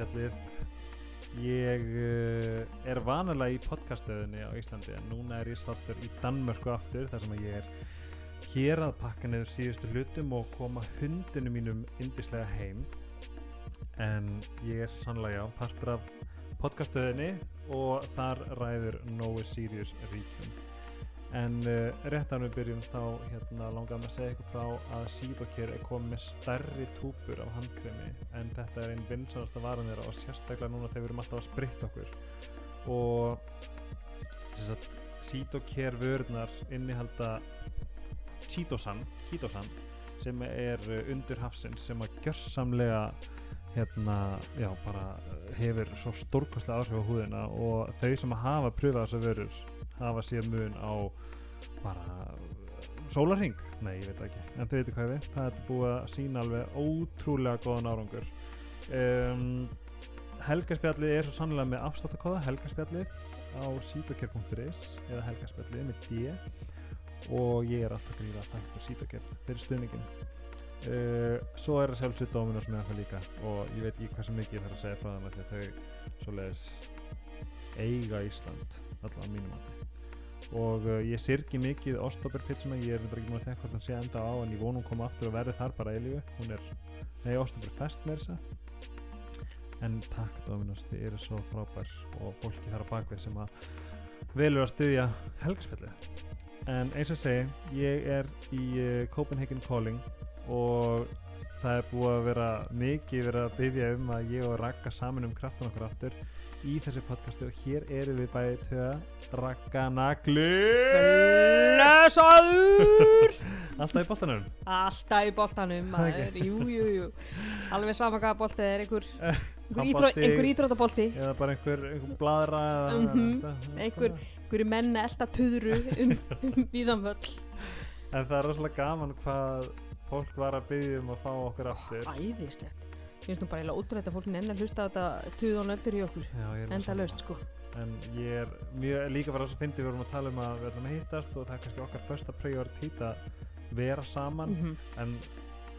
Helgaspjallið. Ég uh, er vanalega í podcastöðinni á Íslandi en núna er ég stattur í Danmörku aftur þar sem ég er hér að pakka niður síðustu hlutum og koma hundinu mínum indislega heim. En ég er sannlega já, partur af podcastöðinni og þar ræður Nói Sirius ríkjum. En uh, rétt að við byrjum þá hérna, langar að segja ykkur frá að Síðokir er komið með stærri túpur af handkremi. En þetta er einn vinsanasta varan þeirra og sérstaklega núna þegar við erum alltaf að spritta okkur. Og Síðokir vörðnar innihalda Cheetosan sem er uh, undir hafsins sem að gjörsamlega hérna, já, bara uh, hefur svo stórkostlega áhrif á húðina. Og þau sem að hafa pröfað þessar vörur hafa síðan mun á bara sólarring, nei ég veit ekki. En þau veitir hvað veit, það er búið að sína alveg ótrúlega góðan árangur. Um, helgaspjallið er svo sannlega með afstáttakóða helgaspjallið á sítakjör.is eða helgaspjallið með D. Og ég er alltaf gríða að þakka sítakjör fyrir stuðningin uh, svo er það sjálfsög Dominos með það líka. Og ég veit ekki hvað sem mikið ég þarf að segja frá það með því að þau svoleiðis eiga Ísland allavega á mínum átti og uh, ég sirki mikið Ostobber-pizzuna, ég er ekki múin að tekka hvort hann sé enda á en ég vonum koma aftur og verði þar bara eilíu hún er, nei Ostobber-fest með þessa en takk Dominos, þið eru svo frábær og fólki þar á bakvið sem að velur að styðja helgspilli en eins og segi, ég er í uh, Copenhagen Calling og það er búið að vera mikið verið að byggja um að ég og Raka saman um kraftan okkur aftur í þessu podcastu og hér eru við bæði töða Rakanaglu Blessaður! Alltaf í boltanum? Alltaf í boltanum maður, jú, jú, jú. Alveg sama hvað boltið er einhver, einhver, íþróttabolti. Eða bara einhver, einhver bladra Mhm. þetta- Einhver, einhver menn elda tuðru um, um víðanvöll En það er rosalega gaman hvað fólk var að byggja um að fá okkur aftur. Æðislegt Ég finnst nú bara eiginlega ótrúlega að fólk nenni að hlusta á þetta tuðan öldur í okkur. Enda rosalega- löst sko. En ég er mjög líka bara þess að fyndi við vorum að tala um að við ætlum að hittast og það er kannski okkar första prioritet að vera saman. Mhm, en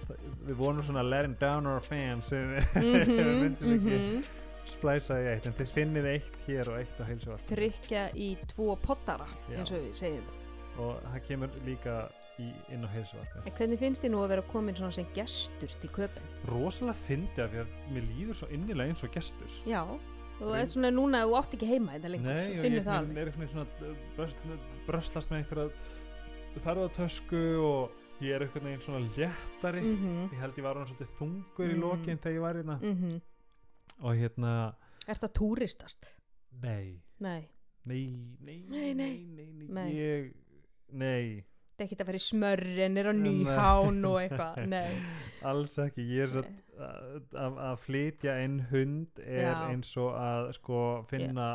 það- við vonum svona letting down our fans sem við mhm, myndum ekki mhm. splæsa í eitt en þið finnið eitt hér og eitt á heilsuvarp Þrykja í tvo pottara eins og við segjum. Og það kemur líka í, inn á heilsuvarp En hvernig finnst þið nú að vera komin svona sem gestur til köpun? rosalega fyndi af því að mér líður svo innilega eins og gestur Já, þú Vin- ert svona núna að þú átt ekki heima þetta lengur, Nei, og finnur ég það finn- alveg. er eitthvað svona uh, bröst, bröslast með einhverja ferðartösku og ég er eitthvað neginn svona léttari Mhm, ég held ég var hann svolítið þungur í Mm. lokin þegar ég var hérna mhm. og hérna, Er það túristast? nei Nei, nei, nei, Nei, nei. nei, nei, nei, Nei. ég nei, þetta er ekki að vera í smörrin, er á Nei. nýhán og eitthvað, nei. alls ekki ég er svo að, að, að flytja inn hund er Já. eins og að sko finna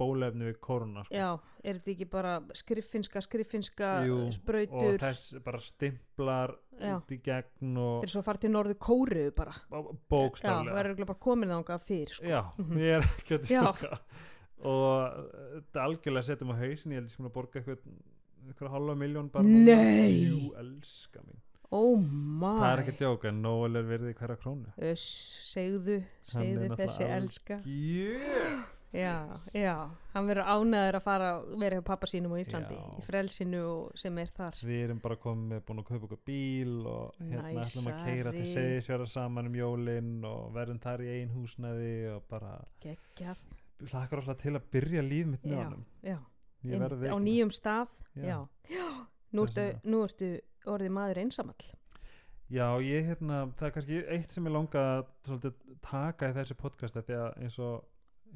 bólefni við koruna sko. Já, er þetta ekki bara skriffinska, skriffinska Jú, og sprautur, þess bara stimplar út í gegn og þetta er svo að fara til norðu kóriðu bara. Bó- Já, bókstaflega verður örugglega bara komin þangað fyrr, sko. já, Mhm. ég er ekki að Já. tjóka og uh, þetta algjörlega setjum á hausin ég held ég sem að borga eitthvað eitthvað halva miljón bara Nei. jú, elska mín Oh my. það er ekki djóka, Nóel er verið í hverja krónu Öss, segðu, segðu þessi elska. yeah. Já, já, hann verður ánæður að fara vera hjá pappa sínum á Íslandi Já. í frelsinu sem er þar. við erum bara komið með búin að kaupa okkur bíl og hérna ætlum að keira til Næsari. segisjöra saman um jólin og verðum þar í ein húsnæði og bara Geggjað. hlakkar alltaf til að byrja líf mitt með Já, honum já. verð á nýjum stað Já. já. Nú, ertu, nú ertu orðið maður einsamall Já, ég hérna, það er kannski eitt sem ég langa að taka í þessu podcasti því að eins og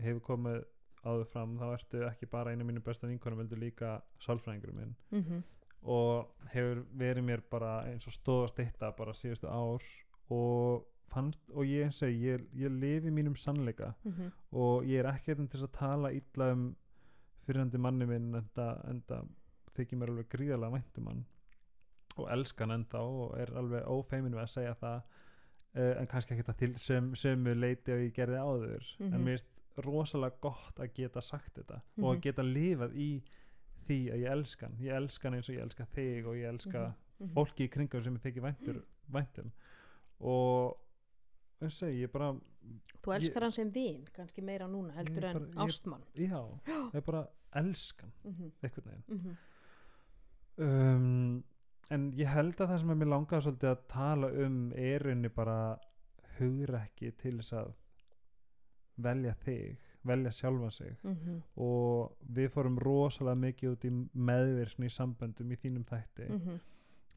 hefur komið áður fram, þá ertu ekki bara einu mínu besta vinkonum, veldur líka sálfræðingurum minn mm -hmm. og hefur verið mér bara eins og stóðast eitta bara síðustu ár og fannst, og ég og ég, ég lifi mínum sannleika mhm, og ég er ekki til að tala illa um fyrirhandi manni minn enda, enda þykir mér alveg gríðarlega væntum hann og elskan enda og er alveg ófeiminu að segja það uh, en kannski ekki það til sem, sömu leiti að ég gerði áður Mhm. en mér finnst rosalega gott að geta sagt þetta og að Mhm. geta lifað í því að ég elska hann ég elska hann eins og ég elska þig og ég elska Mhm. fólki í kringum sem þykir væntur, væntum og ég segi, ég bara þú elskar Ég- hann sem vin kannski meira núna heldur en bara- ég- ástmann já, ég bara elskan mm -hmm. einhvern veginn Mm -hmm. um, en ég held að það sem er mér langað svolítið að tala um er rauninni bara hugrekki til þess að velja þig velja sjálfa sig Mhm. og við fórum rosalega mikið út í meðvirkni í samböndum í þínum þætti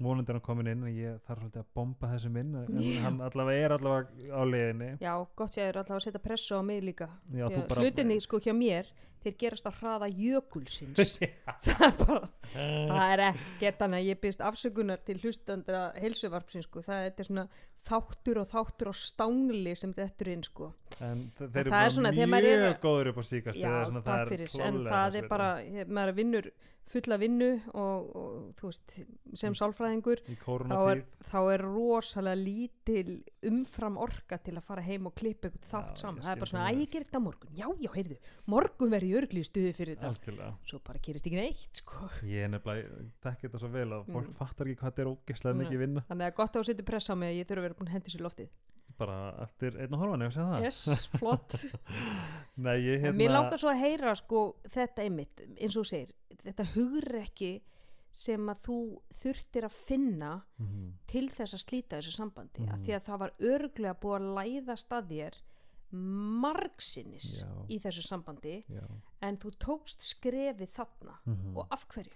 Vonandi er komin inn en ég þarf svolítið að bomba þessum inn hann allavega er allavega á leiðinni já, gott séður allavega að setja pressu á mig líka. Já, að bara- hlutinni sko hjá mér þeir gerast á hraða jökulsins. Það er bara það er ekkert þannig að ég byrst afsökunar til hlustandra heilsuvarpsins sko. Það er svona þáttur og þáttur og stangli sem þetta er inn sko. En þe- En þeir eru það er bara svona, mjög er- góður upp á síkast já, takk fyrir, en það er bara maður vinnur fulla vinnu og, og þú veist, sem sálfræðingur í þá er, þá er rosalega lítil umfram orka til að fara heim og klippa eitthvað Já, þátt ég saman. það er bara það svona, að ég ger þetta á morgun. Já, já, heyrðu, morgun verði ég örgli í stuði fyrir þetta. Algjörlega. Svo bara gerist ekki neitt sko. ég er nefnilega, þekki þetta svo vel að fólk Mm. fattar ekki hvað þetta er ógeðslega mikið vinna. Þannig að gott að þú setur press á mig að ég þurfa vera búin að hendi sér loftið bara eftir einn og horfan yes, flott Nei, ég hérna mér langar svo að heyra sko, þetta einmitt, eins og segir þetta hugrekki sem að þú þurftir að finna Mhm. til þess að slíta þessu sambandi mm. Mhm. því að það var örglega búið að læða staðir margsinnis Já. í þessu sambandi Já. en þú tókst skrefið þarna Mhm. og af hverju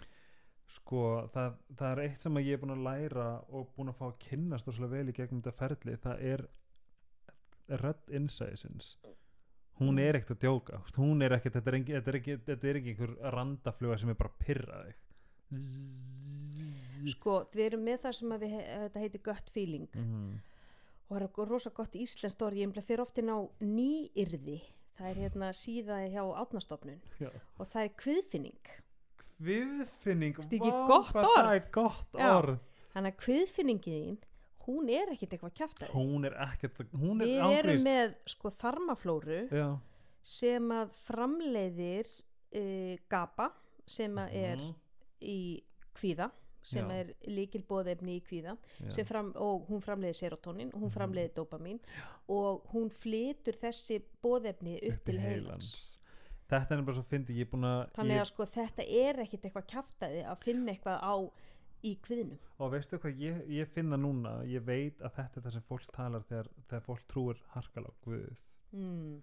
sko það, það er eitt sem ég er búin að læra og búin að fá að kynnast og vel í gegnum þetta ferli það er rödd innsæðisins hún er ekkert að djóka hún er ekkert, þetta er ekki, þetta er ekki, þetta er ekki einhver randafluga sem er bara að pyrra þig. Sko við erum með það sem við, þetta heitir gut feeling. Mhm. og það er rosa gott íslenskt orð ég fyrir oft inn á nýyrði. Það er hérna síðaði hjá átnastofnun Já. og það er kviðfinning Kviðfinning, vá, gott hvað orð? það er gott Já. orð þannig að kviðfinningin hún er ekkit eitthvað kjaftaði hún er ekkert hún er við ángríns erum með sko þarmaflóru Já. sem að framleiðir uh, GABA sem að er Mhm. í kvíða sem Já. er líkil bóðefni í kvíða Já. sem fram, og hún framleiðir serotonin hún Mhm. framleiðir dopamin og hún flytur þessi bóðefni upp, upp til heilans þetta er bara svo fyndi, ég er búin að þannig ég, að sko þetta er ekkit eitthvað kjaftaði að finna eitthvað á í kviðnum og veistu hvað, ég, ég finna núna ég veit að þetta er það sem fólk talar þegar, þegar fólk trúir harkala Guð mm.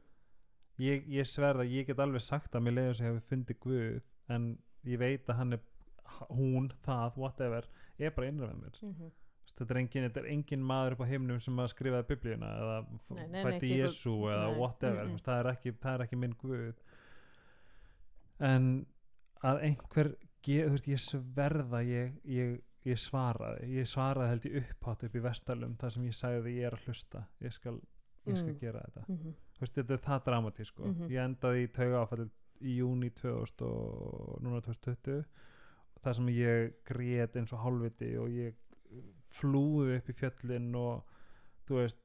ég, ég sverða, ég get alveg sagt að mér leiður sem hefur fundið Guð en ég veit að hann er hún, það, whatever er bara innra með mér Mm -hmm. þetta er engin, þetta er engin maður upp á heimnum sem að skrifaði biblíuna eða fætti Jésu eða whatever mm, mm. það, er ekki, það er ekki minn Guð en að einhver þú veist, ég sverða ég, ég, ég svaraði ég svaraði held ég upphátt upp í vestalum þar sem ég sagði ég er að hlusta ég skal, ég skal Mm. gera þetta Mm -hmm. Veist, þetta er það dramatísk sko. Mhm. ég endaði í tauga áfæll í júni 2000 og núna 2020 þar sem ég grét eins og hálfviti og ég flúði upp í fjöllin og þú veist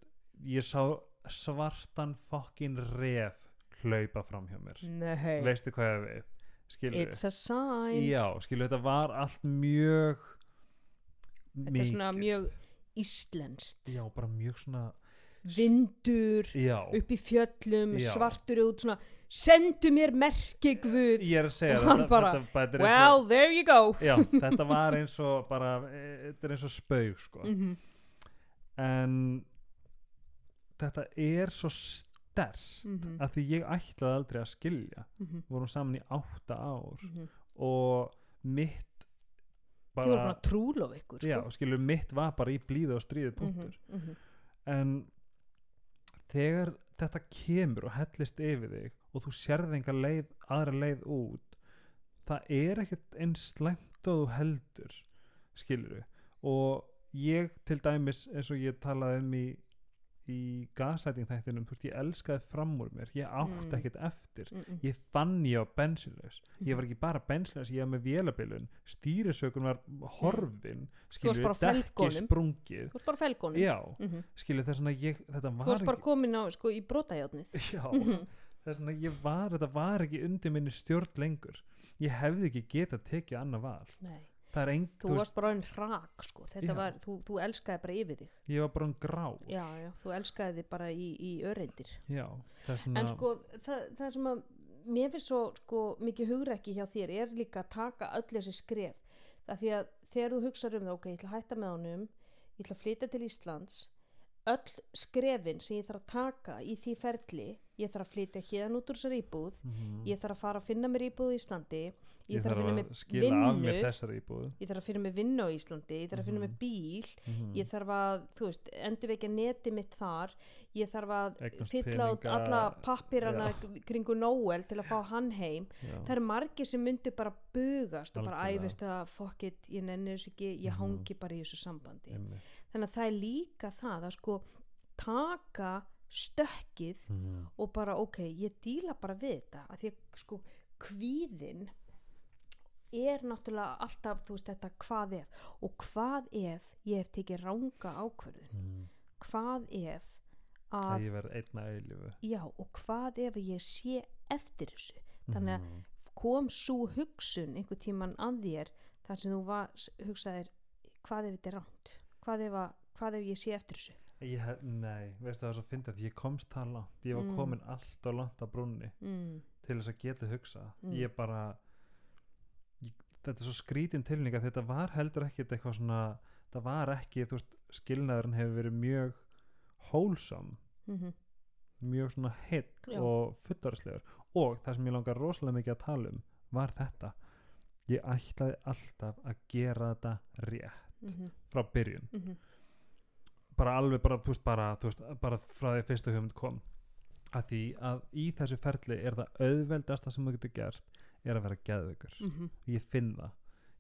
ég sá svartan fokkin ref hlaupa fram hjá mér. Nei, veistu hvað ég við? Skilur it's a sign. Já, skilur þetta var allt mjög þetta er svona mjög íslenskt. Já, bara mjög svona vindur já, upp í fjöllum, Já. svartur út svona, sendu mér merki guð. Ég er að segja þetta, bara, þetta, eins og- well, there you go. Já, þetta var eins og bara, e, þetta er eins og spaug sko. mm en þetta er svo stert Mhm. að því ég ætlaði aldrei að skilja -hmm. við vorum saman í átta ár -hmm. og mitt þið voru bara, bara trúlof ykkur sko. já, skilur mitt var bara í blíðu og stríðu punktur mm -hmm. en þegar þetta kemur og hellist yfir þig og þú sérð enga leið, aðra leið út það er ekkert eins slæmt og þú heldur skilur og ég til dæmis eins og ég talaði um í í gaslæting þættinum, þú veist, ég elskaði fram úr mér, ég átti Mm. ekkert eftir. Mm -mm. ég fann ég á bensinlaus ég var ekki bara bensinlaus, ég var með vélabilun. Stýrisökun var horfin bara á dekki sprungið. Þú varst bara felgónum mm -hmm. skilur þess að ég þetta þú var varst bara ekki komin á sko, í brotajátnið já, Mhm. þess að ég var þetta var ekki undir minni stjórn lengur. Ég hefði ekki getað tekið annað val. Nei, ein, þú varst bara einn hrak sko. var, þú, þú elskaði bara yfir þig. Ég var bara en grá. Já, já, þú elskaði þig bara í, í öreindir. Já, en sko, það, það sem að mér finnst svo sko, mikið hugrekki hjá þér er líka að taka öll þessi skref. Það því að þegar þú hugsar um það ok, ég ætla að hætta með honum ég ætla að flytja til Íslands öll skrefin sem ég þarf að taka í því ferli ég þarf að flytja hérna út úr þessar íbúð Mhm. ég þarf að fara að finna mér íbúð í Íslandi ég, ég þarf að finna mér skila af mér vinnu þessari íbúð ég þarf að finna mér vinnu á Íslandi ég þarf að finna Mhm. mér bíl Mhm. ég þarf að, þú veist, endurvekja neti mitt þar ég þarf að Eignast fylla út peninga, alla pappirana kringu Nóel til að fá hann heim Já. það eru margir sem myndu bara bugast og bara æfist að fuck it, ég nenni þessu ekki ég Mhm. hangi bara í þessu sambandi Einmitt. Þannig að það er líka það að sko taka stökkið Mhm. og bara ok, ég díla bara við þetta að því að sko kvíðin er náttúrulega alltaf þú veist þetta hvað ef og hvað ef ég hef tekið ranga ákvörðun Mhm. hvað ef að að ég verð einna eilífu já og hvað ef ég sé eftir þessu þannig að Mhm. kom svo hugsun einhver tíman að þér þar sem þú var, hugsaðir hvað ef þetta er ránt hvað ef, að, hvað ef ég sé eftir þessu? Ég, nei, veistu það er svo að ég komst það langt. Ég var Mm. komin allt og langt að brúnni mm, til þess að geta hugsa Mm. ég bara ég, þetta er svo skrítin tilning að þetta var heldur ekkit eitthvað svona það var ekki, þú veist, skilnaðurinn hefur verið mjög hólsam mm mjög svona Já. og fullarislegur og það sem ég langar rosalega mikið að tala um var þetta. Ég ætlaði alltaf að gera þetta rétt -hmm, frá byrjun. Mm -hmm, bara alveg bara, veist, bara, veist, bara frá því að fyrsta hugmynd kom. Að því að í þessu ferli er það auðveldasta sem þú getur gert er að vera geðveikur. Mhm, ég finn það.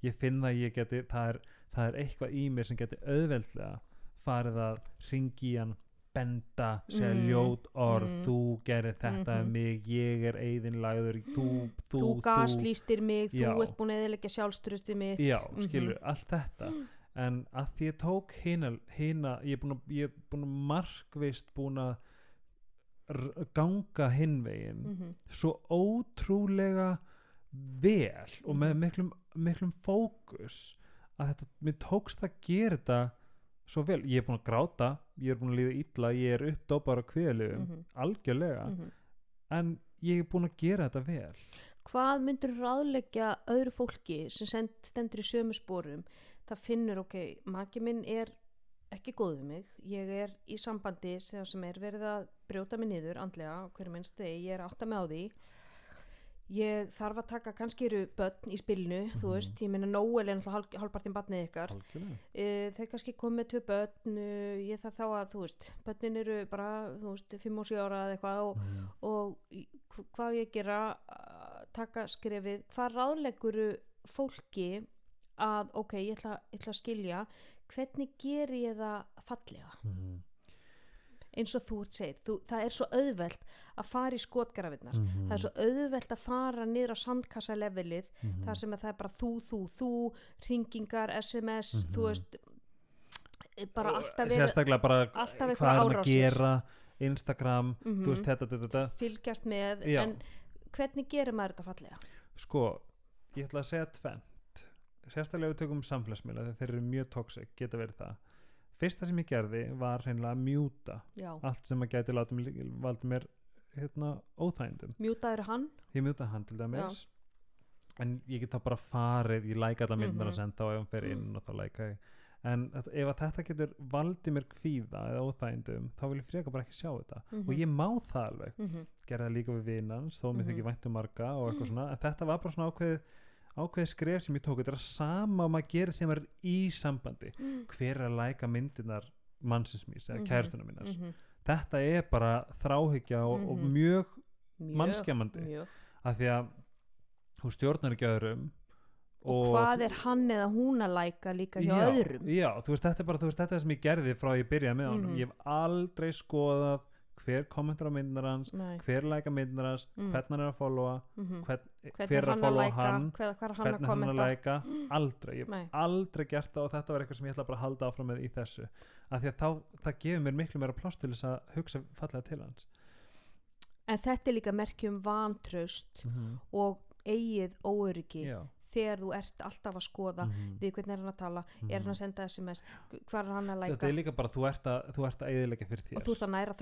Ég finn það að ég geti, það er, það er eitthvað í mér sem geti auðveldlega farið að ringi í hann benda, segja Mm, ljót orð mm. þú gerir þetta Mhm. um mig, ég er eigðinlagður þú, þú, þú, þú. gaslýstir mig Já. þú ert búin að eðilegja sjálfstrusti mitt. Já, Mhm. skilur, allt þetta en að því ég tók hina ég er búin að, markvist búin að ganga hinvegin mm svo ótrúlega vel og með Mhm. miklum, miklum fókus að þetta, mér tókst að gera þetta svo vel, ég er búin að gráta ég er búin að líða illa, ég er uppdópar á kviðalöfum, Mhm. algjörlega. En ég er búin að gera þetta vel. Hvað myndur ráðleggja öðru fólki sem stendur í sömu spórum það finnur ok, maki minn er ekki góð við mig, ég er í sambandi sem er verið að brjóta mig niður andlega, hverju minnst degi ég er átt að með á því ég þarf að taka kannski eru börn í spilnu, þú Mhm. veist, ég minna Nóel náttúrulega hálfpartin barnið ykkar uh, þeir kannski komið tvö börn uh, ég þarf þá að, þú veist, börnin eru bara, þú veist, 5 og 7 ára eða eitthvað og, mm. og í- hv- hvað ég gera taka skrefið, hvað ráðlegguru fólki að ok, ég ætla, ég ætla að skilja hvernig ger ég það fallega Mm. eins og þú ert segir, þú, það er svo auðvelt að fara í skotgrafinnar Mm. það er svo auðvelt að fara niður á sandkassa levelið, Mhm. þar sem að það er bara þú, þú, þú, ringingar SMS, Mhm. þú veist bara Og alltaf sérstaklega bara alltaf hvað er hann að gera Instagram, Mhm. þú veist þetta, þetta, þetta fylgjast með Já. en hvernig gerir maður þetta fallega sko, ég ætla að segja tvennt sérstaklega við tökum samfélagsmiðla þegar þeir eru mjög toxic, geta verið það. Fyrsta sem ég gerði var hreinlega að mjúta já, allt sem að gæti látum valdi mér hérna óþægindum. Mjútaður hann? Ég mjúta hann til dæmis. En ég get þá bara farið ég læka alla myndar Mhm. að senda og ef hann fer inn og þá læka ég. En ef að þetta getur valdi mér kvíða eða óþægindum þá vil ég freka bara ekki sjá þetta. Mhm. og ég má það alveg. Mm gerði það líka við vinans þó mér Mhm. þykir vænt um marga og eitthvað svona. En þetta var bara svona ákveðið ákveðið skref sem ég tók þetta er að sama og maður gerir þegar maður er í sambandi hver er að læka myndirnar mannsins mís eða Mhm. kærstuna mínar -hmm. þetta er bara þráhyggja og, og Mhm. mjög mjög, Mannskemmandi. mjög. af því að þú stjórnar ekki öðrum og, hvað er hann eða hún að læka líka hjá já, öðrum já, þú veist, þetta er bara veist, þetta er sem ég gerði frá ég byrjaði með honum Mhm. ég hef aldrei skoðað hver kommentar á myndar hans Nei. hver læka myndar hans, Mm. hvernig hann er að followa Mhm. hvern, hvernig hver er að followa hann hvað, hvað er hann hvernig hann er að læka aldrei, ég hef aldrei gert það og þetta var eitthvað sem ég ætla bara að halda áfram með í þessu. Af því að þá, það gefur mér miklu meira pláss til þess að hugsa fallega til hans. En þetta er líka merkjum vantraust og eigið óöryggi. Já, þegar þú ert alltaf að skoða Mhm. við hvernig er hann að tala, er hann að senda sms hvað er hann að þetta læka er líka bara, þú ert að, að eðilegja fyrir þér og þú ert að næra að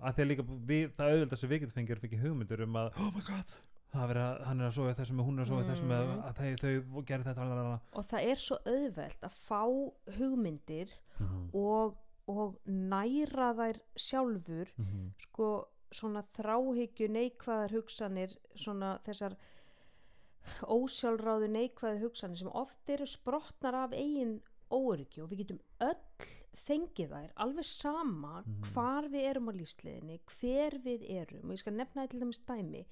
að við, það auðvitað sem við getum fengið er fyrir hugmyndur um að oh my god, er að hann er að sofa í þessum hún er að sofa í þessum Mm. mm. að þau, þau gerir þetta lalala. og það er svo auðvelt að fá hugmyndir Mhm, og, og næra þær sjálfur mhm, sko svona þráhyggju neikvæðar hugsanir svona þessar ósjálfráðu neikvæðu hugsanir sem oft eru sprottnar af eigin óöryggi og við getum öll fengið þær alveg sama Mhm. hvar við erum á lífsliðinni hver við erum og ég skal nefna þetta til dæmis dæmi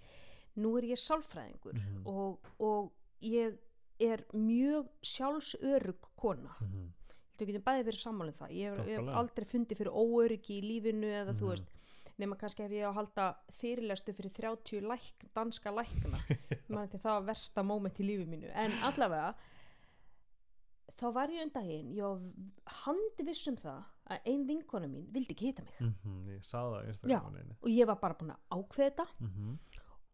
nú er ég sálfræðingur Mhm. og, og ég er mjög sjálfsörug kona mhm. þú getum bæði verið sammálinn það ég hef, aldrei fundið fyrir óöryggi í lífinu eða þú Mhm. veist nema kannski ef ég á að halda fyrirlestu fyrir 30 læk, danska lækna. Það var versta moment í lífi mínu. En allavega þá var ég um daginn ég var handi viss um það að ein vinkona mín vildi ekki hita mig. Mhm, ég sá það Já. Og ég var bara búin að ákveða þetta. Mhm,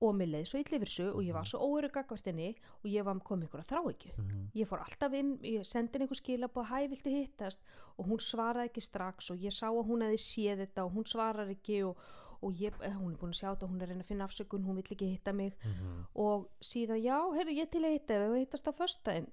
og mér leið svo illa yfir þessu og ég var svo óörygg gagvart henni og ég var komið ykkur að þrá ekki mhm, ég fór alltaf inn, ég sendi henni einhver skilabóð hæ, viltu hittast? Og hún svaraði ekki strax og ég sá að hún hefði séð þetta og hún svarar ekki og, og ég, eh, hún er búin að sjá þetta hún er að reyna að finna afsökun, hún vill ekki hitta mig. Mhm. og síðan, já, heyrðu, ég til að hitta ef við hittast á föstudaginn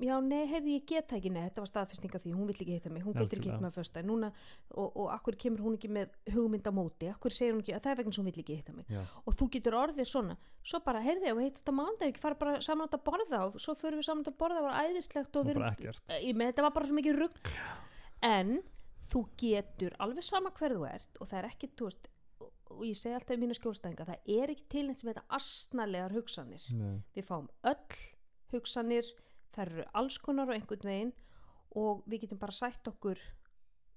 já, nei, heyrðu, ég get það ekki, nei, þetta var staðfesting af því. Hún vill ekki hitta mig, hún getur ekki hitta mig á föstudaginn núna, og, og akkur kemur hún ekki með hugmynd á móti, akkur segir hún ekki að það er vegna sem hún vill ekki hitta mig? Já. og þú getur orðið svona. Svo bara, heyrði, við hittast á mánudag ekki fara bara saman átt að borða og svo fyrir við saman átt að borða. Það var æðislegt og Og við erum þetta var bara svo mikið rugg en þú getur alveg sama hver þú ert og það er ekki, þú veist og og ég segi alltaf í mínu skjólstæðinga það er ekki til neitt sem þetta astnalegar hugsanir. Nei. við fáum öll hugsanir þær eru alls konar á einhvern veginn og við getum bara sætt okkur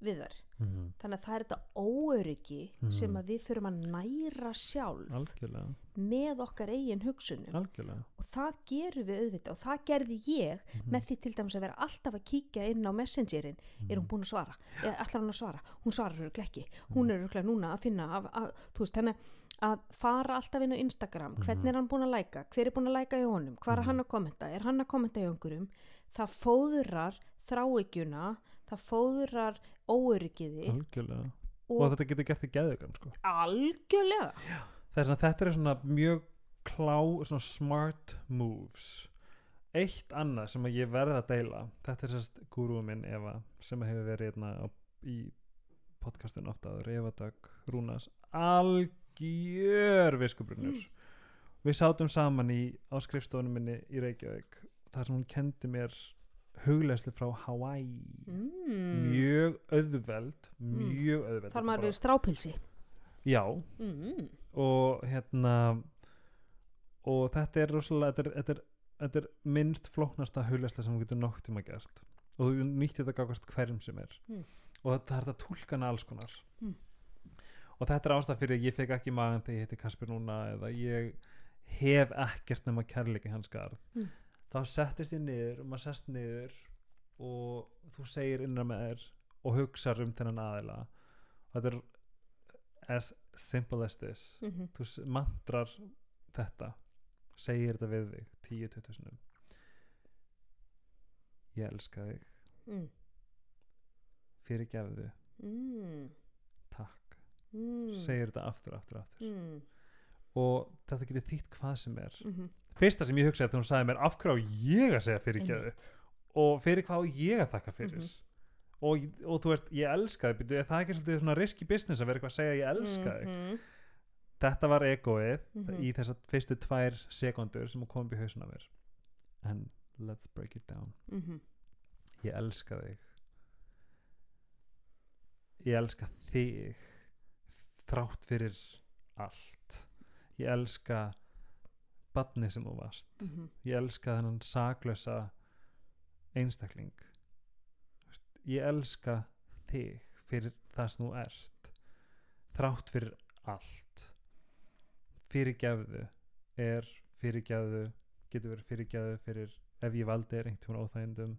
við þær Mhm, þannig að það er þetta óöryggi Mhm. sem að við förum að næra sjálf algjörlega, með okkar eigin hugsunum. Algjörlega. Og það gerum við auðvitað og það gerði ég Mhm. með því til dæmis að vera alltaf að kíkja inn á messengerin er hún búin að svara, er allar hann að svara? Hún svarar öruglega ekki, hún er öruglega núna að finna af, af, þú veist, þannig að fara alltaf inn á Instagram, hvernig er hann búin að læka? Hver er búin að læka í honum, hvað er hann að kommenta? Er hann að kommenta í einhverjum? Það fóðrar þráikjuna það fóðrar óöryggiði algjörlega. Og, og, þetta getur gert í geðugan sko. algjörlega. Þess að þetta er svona mjög klá, svona smart moves. Eitt annað sem ég verði að deila þetta er sérst gúrúum minn Eva sem hefur verið hérna á, í podcastinu ofta áður, Eva Dögg Rúnas, algjör viskubrunur. Við sátum saman í á skrifstofunum minni í Reykjavík þar sem hún kendi mér huglegslu frá Hawaii mm. mjög auðveld mjög auðveld þar maður bara- er strápilsi já, mm. og hérna og þetta er rosalega þetta er, þetta er, þetta er minnst flóknasta huglegsla sem þú getur nokk tíma gert og þú nýtti þetta gafast hverjum sem er Mm. og þetta er þetta tólkana alls konar Mm. og þetta er ástæð fyrir að ég fekk ekki magan þegar ég heiti Kasper núna eða ég hef ekkert nema kærleiki hans garð Mm. Þá settist ég niður og maður sest niður og þú segir innra með þér og hugsar um þennan aðila þetta er as simple as this Mm -hmm. þú mantrar þetta segir þetta við þig 10-20 sinum ég elska þig mm. fyrirgefðu, Mm. takk Mm. segir þetta aftur, aftur, aftur mm. og þetta getur þýtt hvað sem er Mm -hmm. Fyrsta sem ég hugsaði þegar hún sagði mér af hverju á ég að segja fyrirgefðu og fyrir hvað á ég að þakka fyrir Mhm. og, og þú veist, ég elska þig byrju, er það ekki svolítið svona risky business að vera eitthvað að segja ég elska þig -hmm. þetta var egoið Mhm. í þessar fyrstu tvær sekundur sem kom upp í hausuna mér en let's break it down Mm -hmm. ég elska þig ég elska þig þrátt fyrir allt ég elska badni sem þú varst. Mm -hmm. ég elska þennan saklösa einstakling. Ég elska þig fyrir það sem þú ert þrátt fyrir allt. Fyrirgefðu er fyrirgefðu getur verið fyrirgefðu fyrir ef ég valdi er einhvern tímann óþægindum.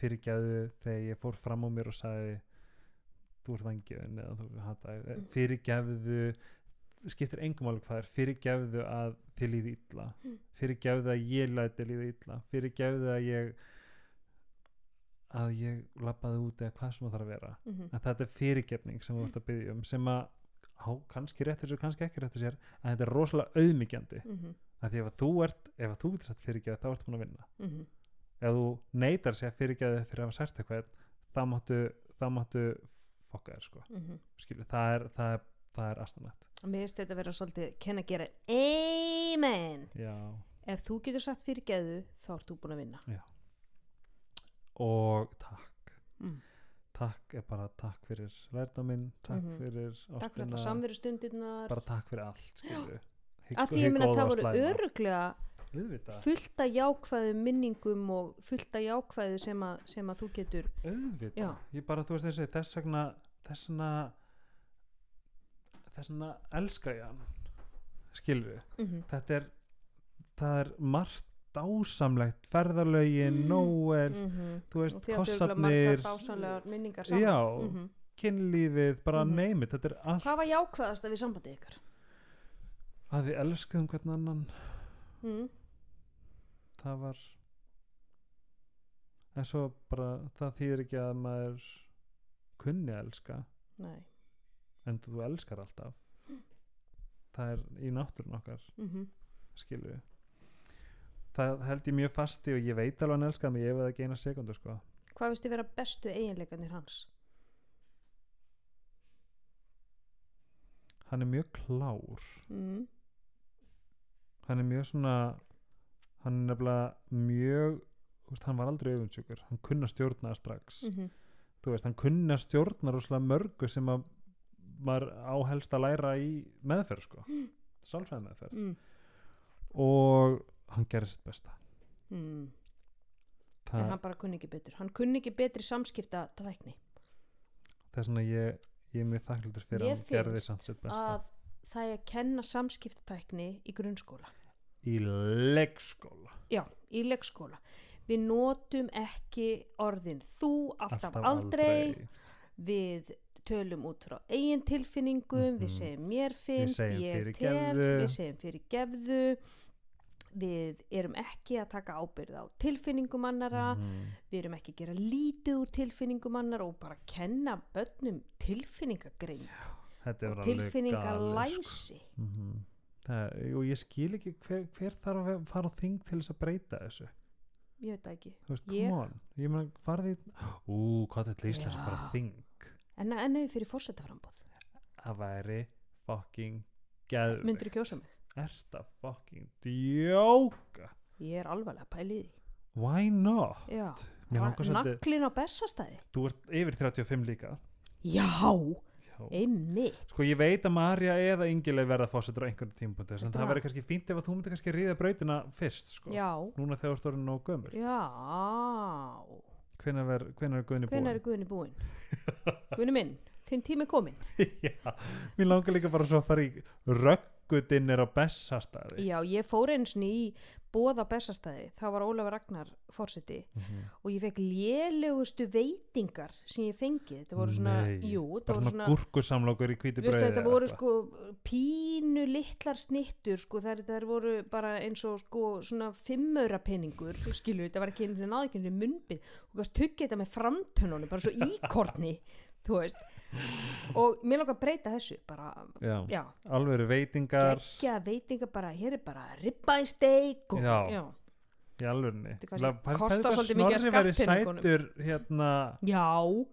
Fyrirgefðu þegar ég fór fram á mér og sagði þú ert vangjöfin eða þú hata fyrirgefðu skiptir engum alveg hvað er. Fyrirgefðu að þið líði illa. Mm. fyrirgefðu að ég læti líði illa. Fyrirgefðu að ég að ég labbaði út eða hvað sem það þarf að vera. Mhm, en þetta er fyrirgefning sem þú ert að byggja um sem að á, kannski réttur sér, kannski ekki réttur sér en þetta er rosalega auðmyggjandi mhm, að því ef að þú ert, ef að þú getur sagt fyrirgefa þá ertu búin að vinna. Mhm, ef þú neytar sér fyrirgefa fyrir að hafa sært eitthvað þá máttu, þá máttu fokka þér sko, mhm. skilu, það er það er, er astanætt Mér finnst þetta að vera svolítið kenna að gera Amen? Já, Ef þú getur sagt fyrir geðu þá ert þú búin að vinna. Og takk. Mm. takk er bara takk fyrir lærdaminn, takk Mhm. fyrir Takk fyrir ástina, alla samverustundirnar. Bara takk fyrir allt Af því ég minna það voru öruglega auðvitað, fullt af jákvæðu minningum og fullt af jákvæðu sem, að- sem að þú getur auðvitað. Já. ég bara, þú veist þessi, þess vegna þess vegna þess vegna elska ég hann skilur mm -hmm. þetta er það er margt dásamlegt ferðalögin, Nóel þú veist, og því að þau margar kossarnir dásanlegar minningar saman já, Mhm. kynlífið, bara Mhm. neymit þetta er allt Hvað var jákvæðast við sambandið ykkar? að við elskuðum hvern annan Mm. það var en svo bara það þýðir ekki að maður kunni að elska Nei en þú elskar alltaf. Það er í náttúrun okkar mm skilur við það held ég mjög fasti og ég veit alveg hann elskar mig ég veið ekki eina sekundu sko. Hvað veist þið vera bestu eiginleikarnir hans? hann er mjög klár. Mm. hann er mjög svona hann er nefnilega mjög veist, hann var aldrei auðvundsjúkur hann kunna stjórna strax. Mm -hmm. þú veist, hann kunna stjórna rosalega mörgu sem að maður á helst að læra í meðferð sko. Sálfræði meðferð. Mm. og hann gerir sitt besta. Mm. En hann bara kunni ekki betur. Hann kunni ekki betri samskipta tækni. Það er svona ég, ég er mjög þakklútur fyrir Mér að hann gerði sitt besta. að það er að kenna samskiptatækni í grunnskóla. Í leikskóla. Já, í leikskóla. Við notum ekki orðin þú alltaf, aldrei. Við tölum út frá eigin tilfinningum Við Mhm. segjum mér finnst, ég tel. Við segjum fyrir gefðu Við erum ekki að taka ábyrð á tilfinningum annara Mhm. Við erum ekki að gera lítið úr tilfinningum annara og bara kenna börnum tilfinningagrein og sko. tilfinningalæsi Mhm. það, og ég skil ekki hver, hver þarf að fara á þing til þess að breyta þessu Ég veit ekki veist, Ég? ég meina, farði ú, hvað þetta er Íslands að fara á þing En en ef við fyrir fórsetaframbóð það væri fucking geðvig Myndur þú kjósa mig? ert að fucking djóka? Ég er alvarlega pælið í því. Why not? Naglin á bessastæði þú ert yfir 35 líka. Já, einmitt. Sko ég veit að Marja eða Ingileg verða fósettur á einhvern tímpunkti en það það? verður kannski fínt ef að þú myndir kannski ríða brautina fyrst sko. Já, núna þegar þú ert orðin nóg gömur já hvenær er Guðni Hvenær búin er Guðni búinn? Guðni minn, þinn tími er kominn Já, mér langar líka bara svo að fara í röggudinnir á bessastæði Já, ég fór eins og í bóða bessastæði þá var Ólafur Ragnar fórseti Mhm. og ég fekk lélegustu veitingar sem ég fengið. Þetta voru svona, Nei, jú, þetta voru svona, gúrkusamlokur í Veistu, brauði þetta voru sko pínu litlar snittur sko, þær voru bara eins og sko svona fimmöra peningur þú skilur, þetta var ekki náði ekki munnbið og kannski tuggið þetta með framtönnunum bara svo íkorni þú veist. Og mér langar að breyta þessu bara, já, já, alveg veitingar. Geggja veitinga bara, hér er bara ribeye steak og, Já. já, í kannski kostar svolítið mikið skattpeningunum. sætur hérna já,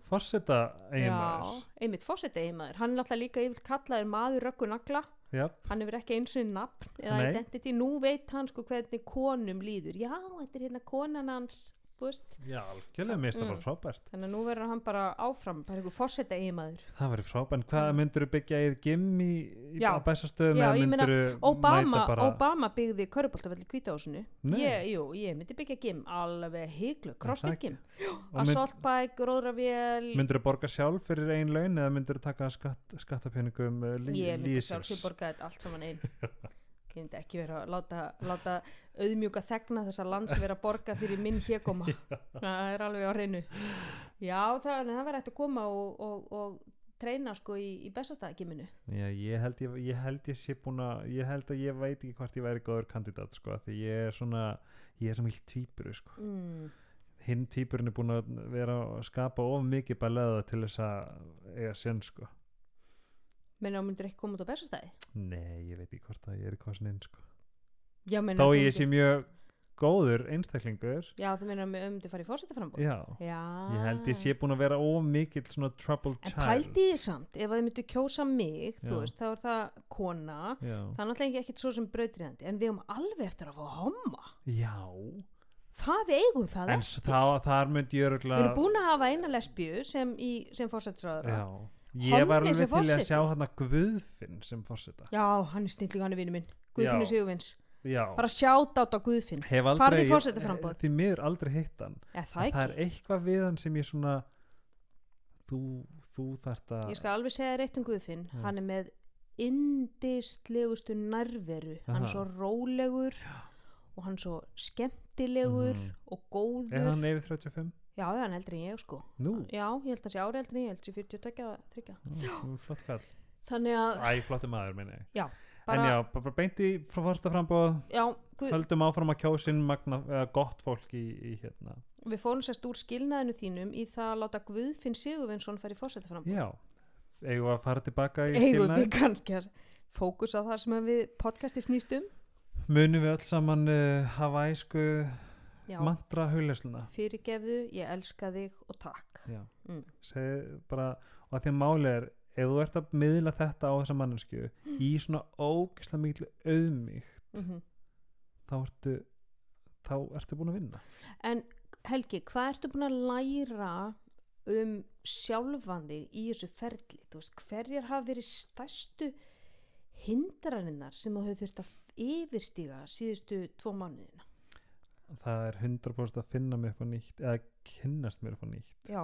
fórseta eiginmaður. einmitt fórseti eiginmaður, hann er náttúrulega líka yfir kallaður maður röggu nagla. Já, hann hefur ekki eins og nafn eða Nei. identity, nú veit hann sko hvernig konum líður, já, þetta er hérna konan hans, þú veist. Já, algjörlega mista Mm. bara frábært. Þannig að nú verður hann bara áfram, bara einhver fórseta eiginmaður það væri frábært, hvað myndur þú byggja í gimm í, í Já. bæsastöðum Já, eða ég meina, myndirðu Obama, mæta bara Obama byggði köruboltafell í kvítahúsinu Nei. ég, jú, ég myndi byggja gym alveg það crossfit mynd- assault bike, róðravél. Myndirðu borga sjálf fyrir ein laun eða myndirðu taka skatt, skattapenningum uh, lí, ég myndi sjálfsög borga þetta allt saman einn ég myndi ekki vera að láta, láta auðmjúka þegna þessa lands vera að borga fyrir minn hégóma. Það er alveg á hreinu. Já það, það verður eftir að koma og, og, og treyna sko í, í bestastæðakiminu Já, ég held ég, ég held ég sé búin að ég held að ég veit ekki hvort ég væri góður kandidat sko, því ég er svona ég er sem hilt týpuru sko. Mm. hinn týpurinn er búin að vera að skapa of mikið balöða til þess að eiga sen sko menn á myndir ekki koma út á bestastæði Nei, ég veit ekki hvort að ég er kosin inn sko. Já, menn Þó ég sé mjög góður einstaklingur. Já, þú meina að um til fara í fórsetaframbóð Já, já, ég held ég sé búin að vera of mikill svona troubled en child. pældi því samt, ef að þið myndu kjósa mig þú Já. veist, þá er það kona. Já, það er náttúrulega ekkert svo sem brautriðandi en við höfum alveg eftir að fá homma. Já. það við eigum það en ekki. s- þá, þar myndi ég við öruglega erum búin að hafa eina lesbíu sem, í, sem fórsettsráðara Já, ég var alveg til að sjá hann Guðfinn sem fórseta já, hann er snillík, hann er vinnu minn Guðfinnur Já. Sigurvins, Já, bara sjátt át á Guðfinn aldrei í forsetaframboð. Því miður aldrei hitt hann En það Það er eitthvað við hann sem ég svona Þú, þú þarft að ég skal alveg segja þér eitt um Guðfinn Já. hann er með indistlegustu nærveru hann Aha. er svo rólegur og hann er svo skemmtilegur Mhm. og góður Er hann yfir 35? Já, hann er eldri en ég sko. Nú, já, ég held að hann sé ári eldri en ég held að sé 40 tryggja Ó, flott kall þannig að, Æ, flottu maður, ég. Já, En bara já, bara bara beint í frá fórsta frambóð já, Guð, Höldum áfram að kjósin magna, eða gott fólk í, í hérna. Við fórum sérst úr skilnaðinu þínum í það að láta Guðfinn Sigurvinsson fara í fórsetafram Já, eigum að fara tilbaka í eigum skilnaði við kannski að fókus á það sem að við podcasti snýst um? Munum við öll saman uh, hafa æsku mantra haulesluna fyrirgefðu, ég elska þig og takk. Mm. bara og að því að máli er, ef þú ert að miðla þetta á þessa mannesku í svona ógislega miklu auðmíkt mm þá ertu þá ertu búin að vinna. En Helgi, hvað ertu búin að læra um sjálfan þig í þessu ferli? Þú veist, hverjar hafa verið stærstu hindraninnar sem þú hefur þurft að yfirstíga síðustu tvo mánuðina það er 100% að finna upp á nýtt eða kynnast mér upp á nýtt já,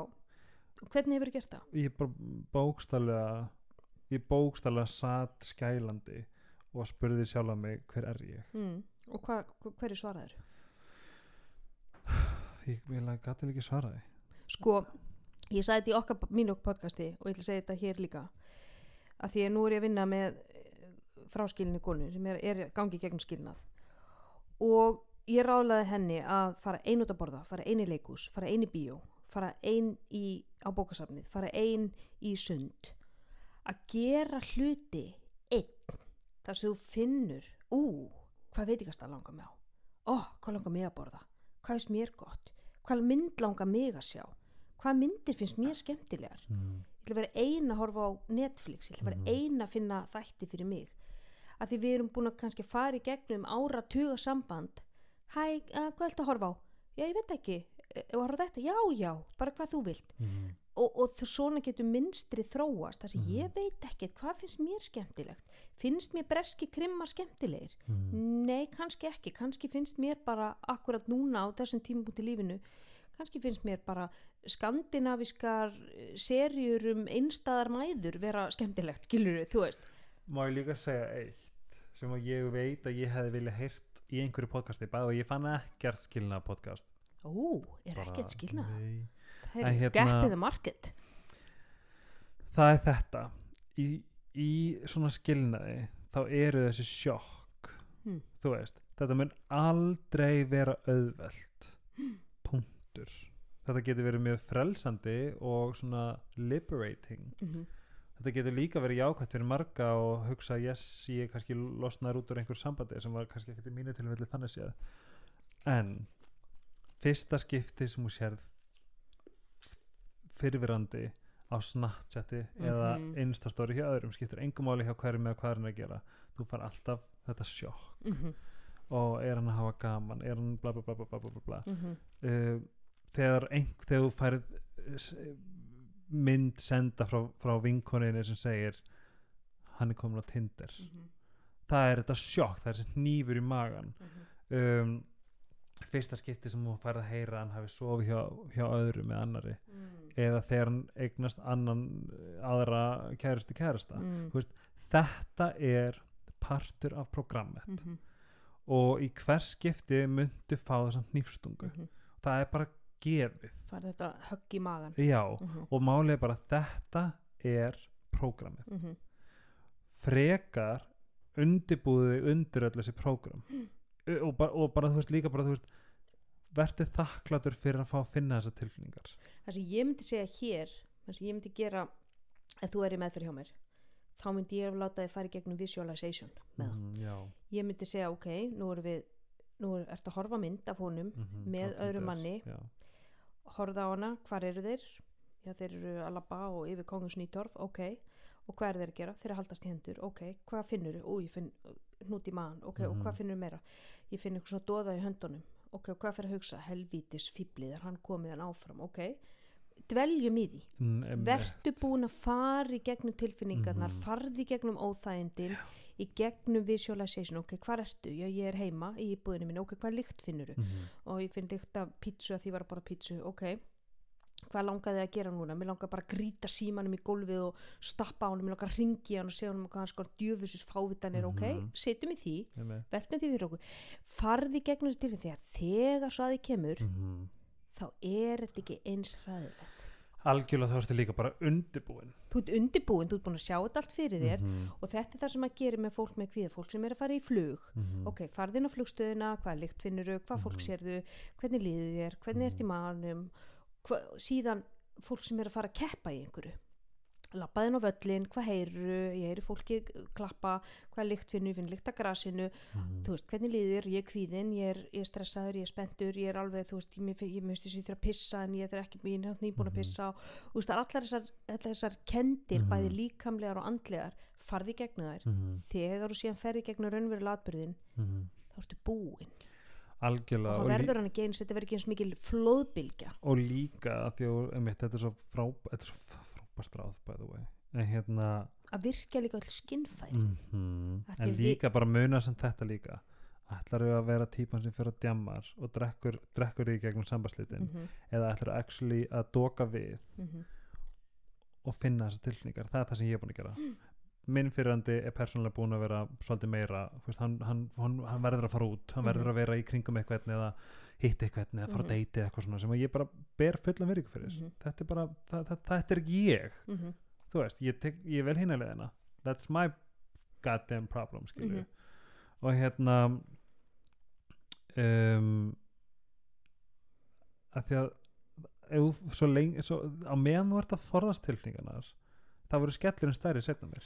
hvernig hefur gert það? ég bara bókstallega ég bókstallega satt skælandi og spurði sjálf mig hver er ég Mm. og hva, hva, hverju svaraður? ég vil að gæti ekki svara því sko, ég sagði þetta í okkar mínu podcasti og ég að segja þetta hér líka að því að nú er ég að vinna með fráskilinni konu sem er, er gangi gegn skilnað og ég ráðlaði henni að fara ein út að borða, fara ein í leikús fara ein í bíó, fara ein í, á bókasafnið, fara ein í sund. Að gera hluti einn þar sem þú finnur ú, hvað veitikast að langa mig á? Ó, hvað langar mig að borða? Hvað finnst mér gott? Hvað mynd langar mig að sjá? Hvað myndir finnst mér skemmtilegar? Mm. ég ætla að vera ein að horfa á Netflix ég ætla að vera Mhm. ein að finna þætti fyrir mig. Að því við erum búin að kannski fara í gegnum ára tuga samband hæ, uh, hvað ætla að horfa á? Já, ég veit ekki, á þetta? Já, já, bara hvað þú vilt. Mm. og, og þ- svona getur minnstri þróast. Þar sem Mhm. ég veit ekkert hvað finnst mér skemmtilegt? Finnst mér breski krimma skemmtilegir? Mm. nei, kannski ekki, kannski finnst mér bara akkurat núna á þessum tímapunkti í lífinu kannski finnst mér bara skandinaviskar eh, seríur um einstæðar mæður vera skemmtilegt, skilur þú veist. Má ég líka segja eitt sem að ég veit að ég hefði viljað heyrt í einhverju podcasti bæði og ég fann ekkert skilnað podcast. Ó, er ekkert skilnað? nei. það er hérna- gap in the market. Það er þetta. Í, í svona skilnaði þá eru þessi sjokk. Hmm. þú veist, þetta mun aldrei vera auðvelt. Punktur. Þetta getur verið mjög frelsandi og svona liberating. Mm -hmm. Þetta getur líka verið jákvæmt fyrir marga og hugsa yes, ég kannski losnar út úr einhver sambandi sem var kannski ekkert í mínu tilfelli þannig séð en fyrsta skipti sem þú sérð fyrirverandi á Snapchati eða Mhm. Instastory hjá öðrum skiptir engum máli hjá hverjum eða hvað er hann að gera þú far alltaf þetta sjokk Mm og er hann að hafa gaman er hann bla bla bla bla bla bla, bla. -hmm. Uh, þegar, þegar þú færð eh, mynd senda frá, frá vinkoninni sem segir hann er komin á Tinder Mhm. það er þetta sjokk, það er þessi hnífur í magan Mhm. um, fyrsta skipti sem þú færð að heyra hann hafi sofið hjá, hjá öðru með annari Mm. eða þegar hann eignast annan aðra kærustu kærasta Mm. þetta er partur af programmet Mhm. og í hvers skipti myndu fá þessa hnífstungu Mhm. það er bara gefið fara þetta högg í magan já, Mhm. og málið er bara þetta er prógramið mhm, frekar undibúði undir öll þessi prógram Mm. og, bara, og bara þú veist líka bara þú veist verður þakklatur fyrir að fá að finna þessar tilfinningar það sem ég myndi segja hér það sem ég myndi gera ef þú er í meðferð hjá mér þá myndi ég láta þið í gegnum visualization með það. mm, ég myndi segja ok, nú erum við nú er, ertu að horfa mynd af honum mhm, Með á öðrum Tinder, manni. já, horfa á hana, hvar eru þeir? Já þeir eru að labba og yfir kongus nýtorf ok, og hvað er þeir að gera? Þeir að haldast í hendur, ok, hvað finnur ú, ég finn hnút í maðan, ok, og Mhm. hvað finnur meira? Ég finn eitthvað svona doða í höndunum ok, og hvað fyrir að hugsa, helvítis fýblið er hann komið hann áfram, ok? Dveljum í því, Mm, em- vertu búin að fara í gegnum tilfinningarnar, Mhm. farði í gegnum óþægindin í gegnum visualization, ok, hvað ertu? Já, ég er heima í íbúðinu minni, ok, hvað lykt finnur mhm, og ég finn lykt af pítsu að því var bara pítsu, ok. Hvað langaði að gera núna, mér langaði bara að grýta símanum í gólfið og stappa á hann mér langaði að ringi hann og segja hann hvað sko djöfusus fávitan er, ok, Mhm. setjum í því veltum því fyrir okkur. Farði gegnum þessi tilfinn þegar þegar svo að því kemur mhm. þá er þetta ekki eins hræðilegt algjörlega þá ertu líka bara undibúin þú ert undirbúin, þú ert búin að sjá þetta allt fyrir þér Mhm, og þetta er það sem að gera með fólk með kvíða. Fólk sem er að fara í flug. Mhm, ok, farði inn á flugstöðuna, hvað lykt finnur hvað fólk Mhm. sérðu, hvernig líði þér hvernig ert í maðanum hva, síðan fólk sem er að fara að keppa í einhverju labbaði inn á völlin, hvað heyru ég heyri fólki klappa, hvað lykt finnur ég finn lykt af grasinu, mhm, þú veist, hvernig líður? Ég er kvíðin, ég er, ég er stressaður ég er spenntur, ég er alveg, þú veist, ég, mér finn- ég myndi þess að ég þurfa að pissa en ég er ekki er nýbúin að Mhm. pissa og þú veist, það allar þessar, allar þessar kendir, Mhm. bæði líkamlegar og andlegar farði í gegnum þær, mhm, þegar þú síðan ferði í gegnum raunverulega atbyrðin mhm. þá ertu búin algjörlega og lí verður hann ekki eins þetta verður ekki eins mikil flóðbylgja. Og líka að því að þetta er svo frá- þetta er svo frábært ráð by the way. En hérna að virkja líka öll skinnfæri. Af því en líka bara muna sem þetta líka. Ætlar að vera típan sem fyrir að djammar og drekkur, drekkur í gegnum sambaslitin mm -hmm, eða ætlar actually að doka við mm og finna þessar tilfinningar? Það er það sem ég er búin að gera minn fyrirandi er persónulega búin að vera svolítið meira veist, hann, hann, hann, hann verður að fara út hann verður Mhm. að vera í kringum eitthvað eða hitti eitthvað eða fara Mhm. að deyti eitthvað svona sem ég bara ber fullan virðingu fyrir Mhm. þetta er bara, það, það, þetta er ég -hmm. þú veist, ég, tek, ég vel hinna leðina that's my goddamn problem skilju Mhm. og hérna um, að því að ef, svo lengi, svo, á meðan þú ert að forðast tilfinningarnar það voru skellurinn stærri setna mér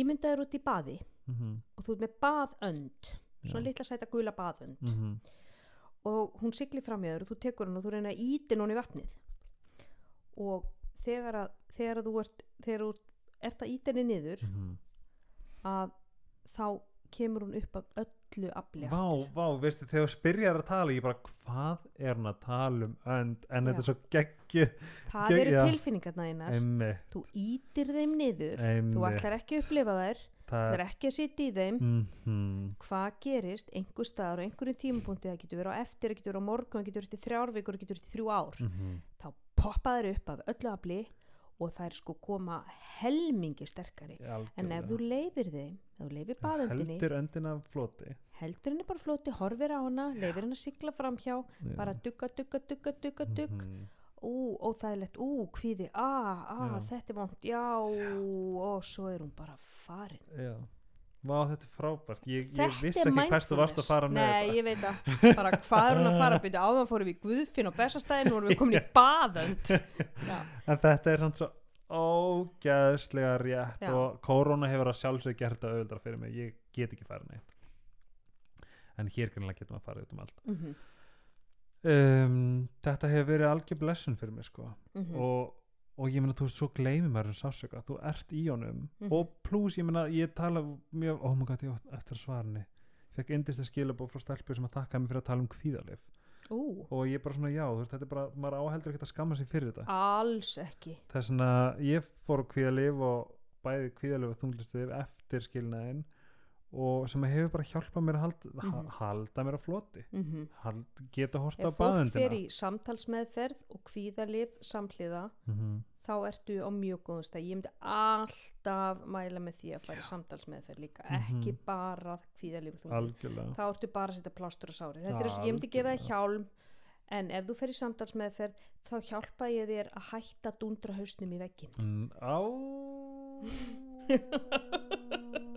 ímyndaður út í baði mm -hmm. og þú ert með baðönd svona Já. litla sæta gula baðönd mm og hún siglir fram í þér og þú tekur hann og þú reyna að íti hún í vatnið og þegar að, þegar að þú ert þegar þú ert að íti henni niður -hmm. að þá kemur hún upp af öllu afli vá, vá, veistu, þegar þú spyrjar að tala ég bara, hvað er hún að tala um önd, en þetta er svo geggju það Ge- eru tilfinningarna þínar. Þú ítir þeim niður þú einmitt. ætlar ekki að upplifa þær þú það ætlar ekki að sitja í þeim. Mm hvað gerist einhver staðar og einhverjum tímapunkti það getur verið á eftir, það getur verið á morgun það getur verið til þrjár vikur, það getur verið til þrjú ár. -hmm. þá poppa þær upp af öllu afli og þær sko koma helmingi sterkari. En ef þú leifir þeim þú leifir baðöndinni heldur öndin af floti. Heldur henni bara flóti, horfir á hana leifir henni að sigla fram hjá bara dugga, dugga, dugga, dugga, dugg. Mhm. ú, óþægilegt, ú, kvíði a, a, Já. þetta er vond, já og svo er hún bara farin. Já. Vá, þetta er frábært. Ég, ég vissi ekki hvert þú varst að fara með Nei, þetta. ég veit að bara hvað er hún að fara að byrja áðan fórum við í Guðfinn og Bessastæðin og við komin í baðönd En þetta er samt svo ógeðslega rétt Já. og korona hefur að sjálfsög gert það auðvitað fyrir mig. Ég get ekki farið neitt. En hér greinlega getum að fara út um allt. mhm, Um, þetta hefur verið algjör blessun fyrir mig sko. mhm, og, og ég meina þú veist svo gleymir maður um sásöka. Þú ert í honum Mhm. og pluss ég meina ég tala mjög, oh my god ég átt eftir svara henni. Fekk indist að skilabóð frá stelpu sem að þakka mig fyrir að tala um kvíðalif. ú, og ég bara svona já, þú veist, þetta er bara maður áheldur ekki að skamma sig fyrir þetta alls ekki það er svona, ég fór kvíðalif og bæði kvíðalif og þunglistið eftir skilnaðin og sem hefur bara hjálpað mér að halda, Mhm. halda mér á floti. Mhm. Hald, geta hort á Ef fólk fer baðundina í samtalsmeðferð og kvíðalif samhliða mm þá ertu á mjög góðum stað. Ég myndi alltaf mæla með því að fara í samtalsmeðferð líka Mhm. ekki bara kvíðalif og þá ertu bara að setja plástur á sárið. Þetta er eins og ég myndi gefa það hjálm en ef þú fer í samtalsmeðferð þá hjálpa ég þér að hætta að dundra hausnum í veggin Mm, Á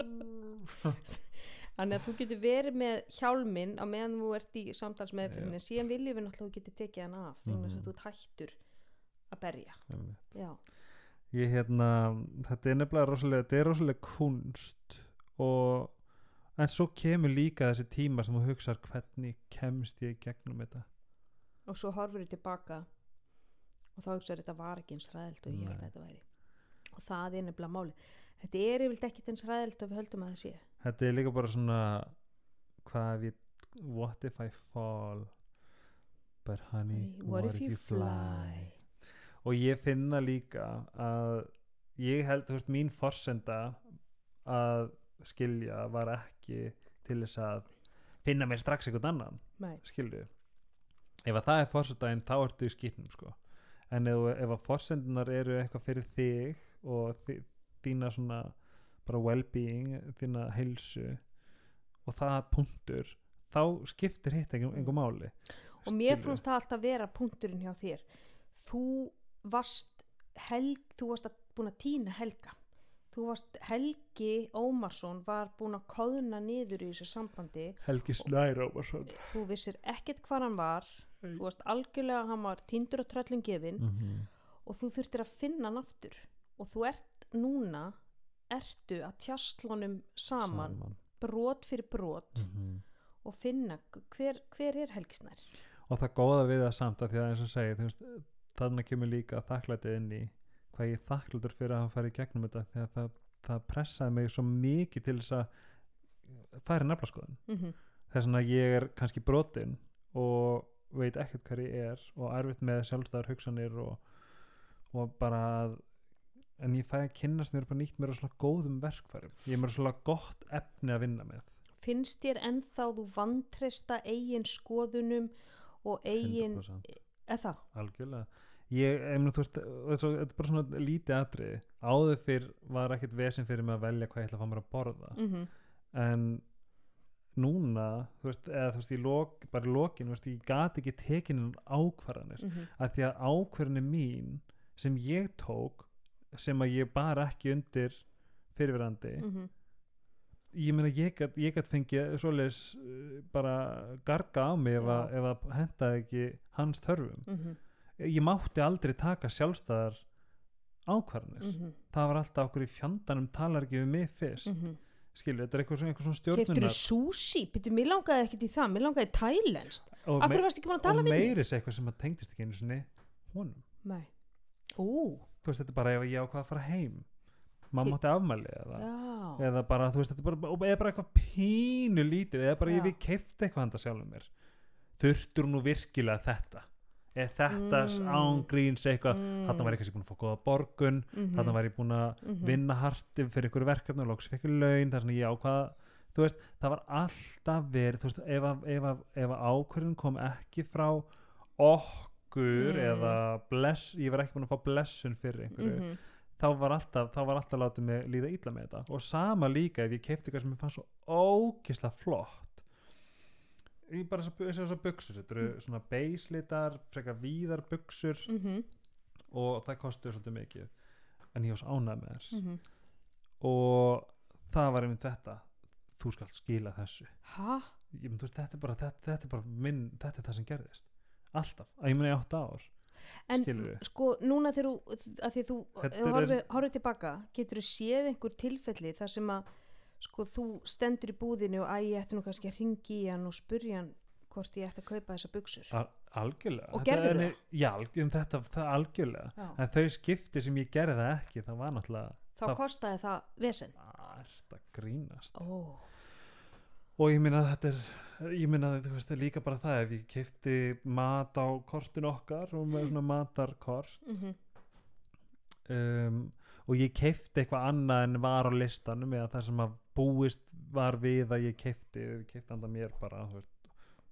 þannig að þú getur verið með hjálminn á meðan þú ert í samtalsmeðferðin en síðan viljum við náttúrulega að þú getur tekið hann af mm Mhm. þess að þú ert hættur að berja. Ég hérna þetta er nefnilega rosalega þetta er rosalega kunst og en svo kemur líka þessi tíma sem þú hugsar hvernig kemst ég gegnum þetta. Og svo horfur þið tilbaka og þá hugsaður þetta var ekki eins ræðilt og ég held að þetta væri. Og það er nefnilega máli þetta er yfirleitt ekkit eins ræðilt og við höldum að það sé Þetta er líka bara svona hvað ég what if I fall? But honey what, if you fly? og ég finna líka að ég held, þú veist, mín forsenda að skilja var ekki til þess að finna mér strax einhvern annan Nei. skilju ef að það er forsendaðin þá ertu í skýtnum sko. En ef, ef að forsendunar eru eitthvað fyrir þig og þína svona bara well-being, þína heilsu og það punktur þá skiptir hitt einhver, einhver máli. Og mér fannst það alltaf vera punkturinn hjá þér. Þú varst helg, þú varst að búin að týna helga. Þú varst Helgi Ómarsson var búin að kóðna niður í þessu sambandi Helgi Snær Ómarsson. þú vissir ekkert hvað hann var. Þú varst algjörlega, hann var týndur og tröllum gefin mm -hmm. og þú þurftir að finna hann aftur. Og þú ert núna ertu að tjastlunum saman, brot fyrir brot Mhm. og finna hver, hver er Helgisnær og það góða við það samt að því að eins og segi veist, þannig kemur líka þakklætið inn í hvað ég þakklætur fyrir að hafa farið í gegnum þetta því að það, það pressaði mig svo mikið til þess að færi neflaskoðun mm -hmm. þess að ég er kannski brotin og veit ekkert hver ég er og erfitt með sjálfstæðar hugsanir og, og bara að en ég fæ að kynnast mér bara nýtt mér á svona góðum verkfærum. Ég er mér svona gott efni að vinna með. Finnst þér ennþá þú vantrista eigin skoðunum og eigin 100% eða það, algjörlega. Ég, emna, þú veist, þetta er svo- þetta er bara svona lítið atriði. Áður fyrr var ekkert vesinn fyrir mig að velja hvað ég ætla að fá mér að borða. Mm en núna þú veist, eða þú veist, í lok, bara í lokin þú veist, ég gat ekki tekin ákvarðanir. -hmm. að því að ákvarðanir mín sem ég tók sem að ég bara ekki undir fyrirverandi Mhm. ég meina ég gat, ég gat fengið svoleiðis uh, bara garga á mig ef að, ef að hentaði ekki hans þörfum Mhm. ég mátti aldrei taka sjálfstæðar ákvarðanir Mhm. það var alltaf okkur í fjandanum talar ekki við mig fyrst mm. Mhm. skilju, þetta er eitthvað svona, svona Keftur stjórnunar þú sushi? Býtu, mér langaði ekkert í það, mér langaði tælenskt og, Akkur varst ekki búin að og tala við mig? meiris eitthvað sem að tengdist ekki einu sinni honum, Nei þú veist, þetta er bara ef ég ákvað að fara heim mamma Þi- átti afmæli eða, eða bara, þú veist, þetta er bara, bara eitthvað pínu lítið, eða bara Já. ég við keift eitthvað handa sjálfum mér þurftur nú virkilega þetta eða þetta Mm. mm. ángríns eitthvað Mm. þarna var ég kannski búin að fá góða borgun Mhm. þarna var ég búin að Mhm. vinna hartið fyrir ykkur verkefni og fekk ég laun þar sem ég ákvað þú veist, það var alltaf verið þú veist, ef, að, ákvörðin kom ekki frá okkur Mm. eða bless, ég var ekki búin að fá blessun fyrir einhverju, Mhm. þá var alltaf þá var alltaf látið mig líða illa með þetta og sama líka ef ég keipti eitthvað sem ég fann svo ógisla flott ég bara eins og þessar buksur þetta eru svona beislitar frekar víðar buksur Mhm. og það kostur svolítið mikið en ég var svo ánægð með þess Mhm. og það var einmitt þetta þú skalt skila þessu Ha? ég, veist, þetta, er bara, þetta, þetta er bara minn þetta er það sem gerðist alltaf, að ég muni átta ár En skilur sko, núna þegar þú, þú Þetta er- horfið horfi tilbaka, getur þú séð einhver tilfelli þar sem að sko, þú stendur í búðinu og ég ætti nú kannski að ringi í hann og spurja hann hvort ég ætti að kaupa þessa buksur. Al algjörlega Og Þetta gerðirðu er- já, um þetta, það algjörlega Já. en þau skipti sem ég gerði það ekki það var náttúrulega Þá það- kostaði það vesen. ert að grínast Ó, og ég minna að þetta er ég minna að þú veist líka bara það ef ég keipti mat á kortinu okkar og með svona matarkort mm um, og ég keipti eitthvað annað en var á listanum eða það sem að búist var við að ég keipti ég keipti anda mér bara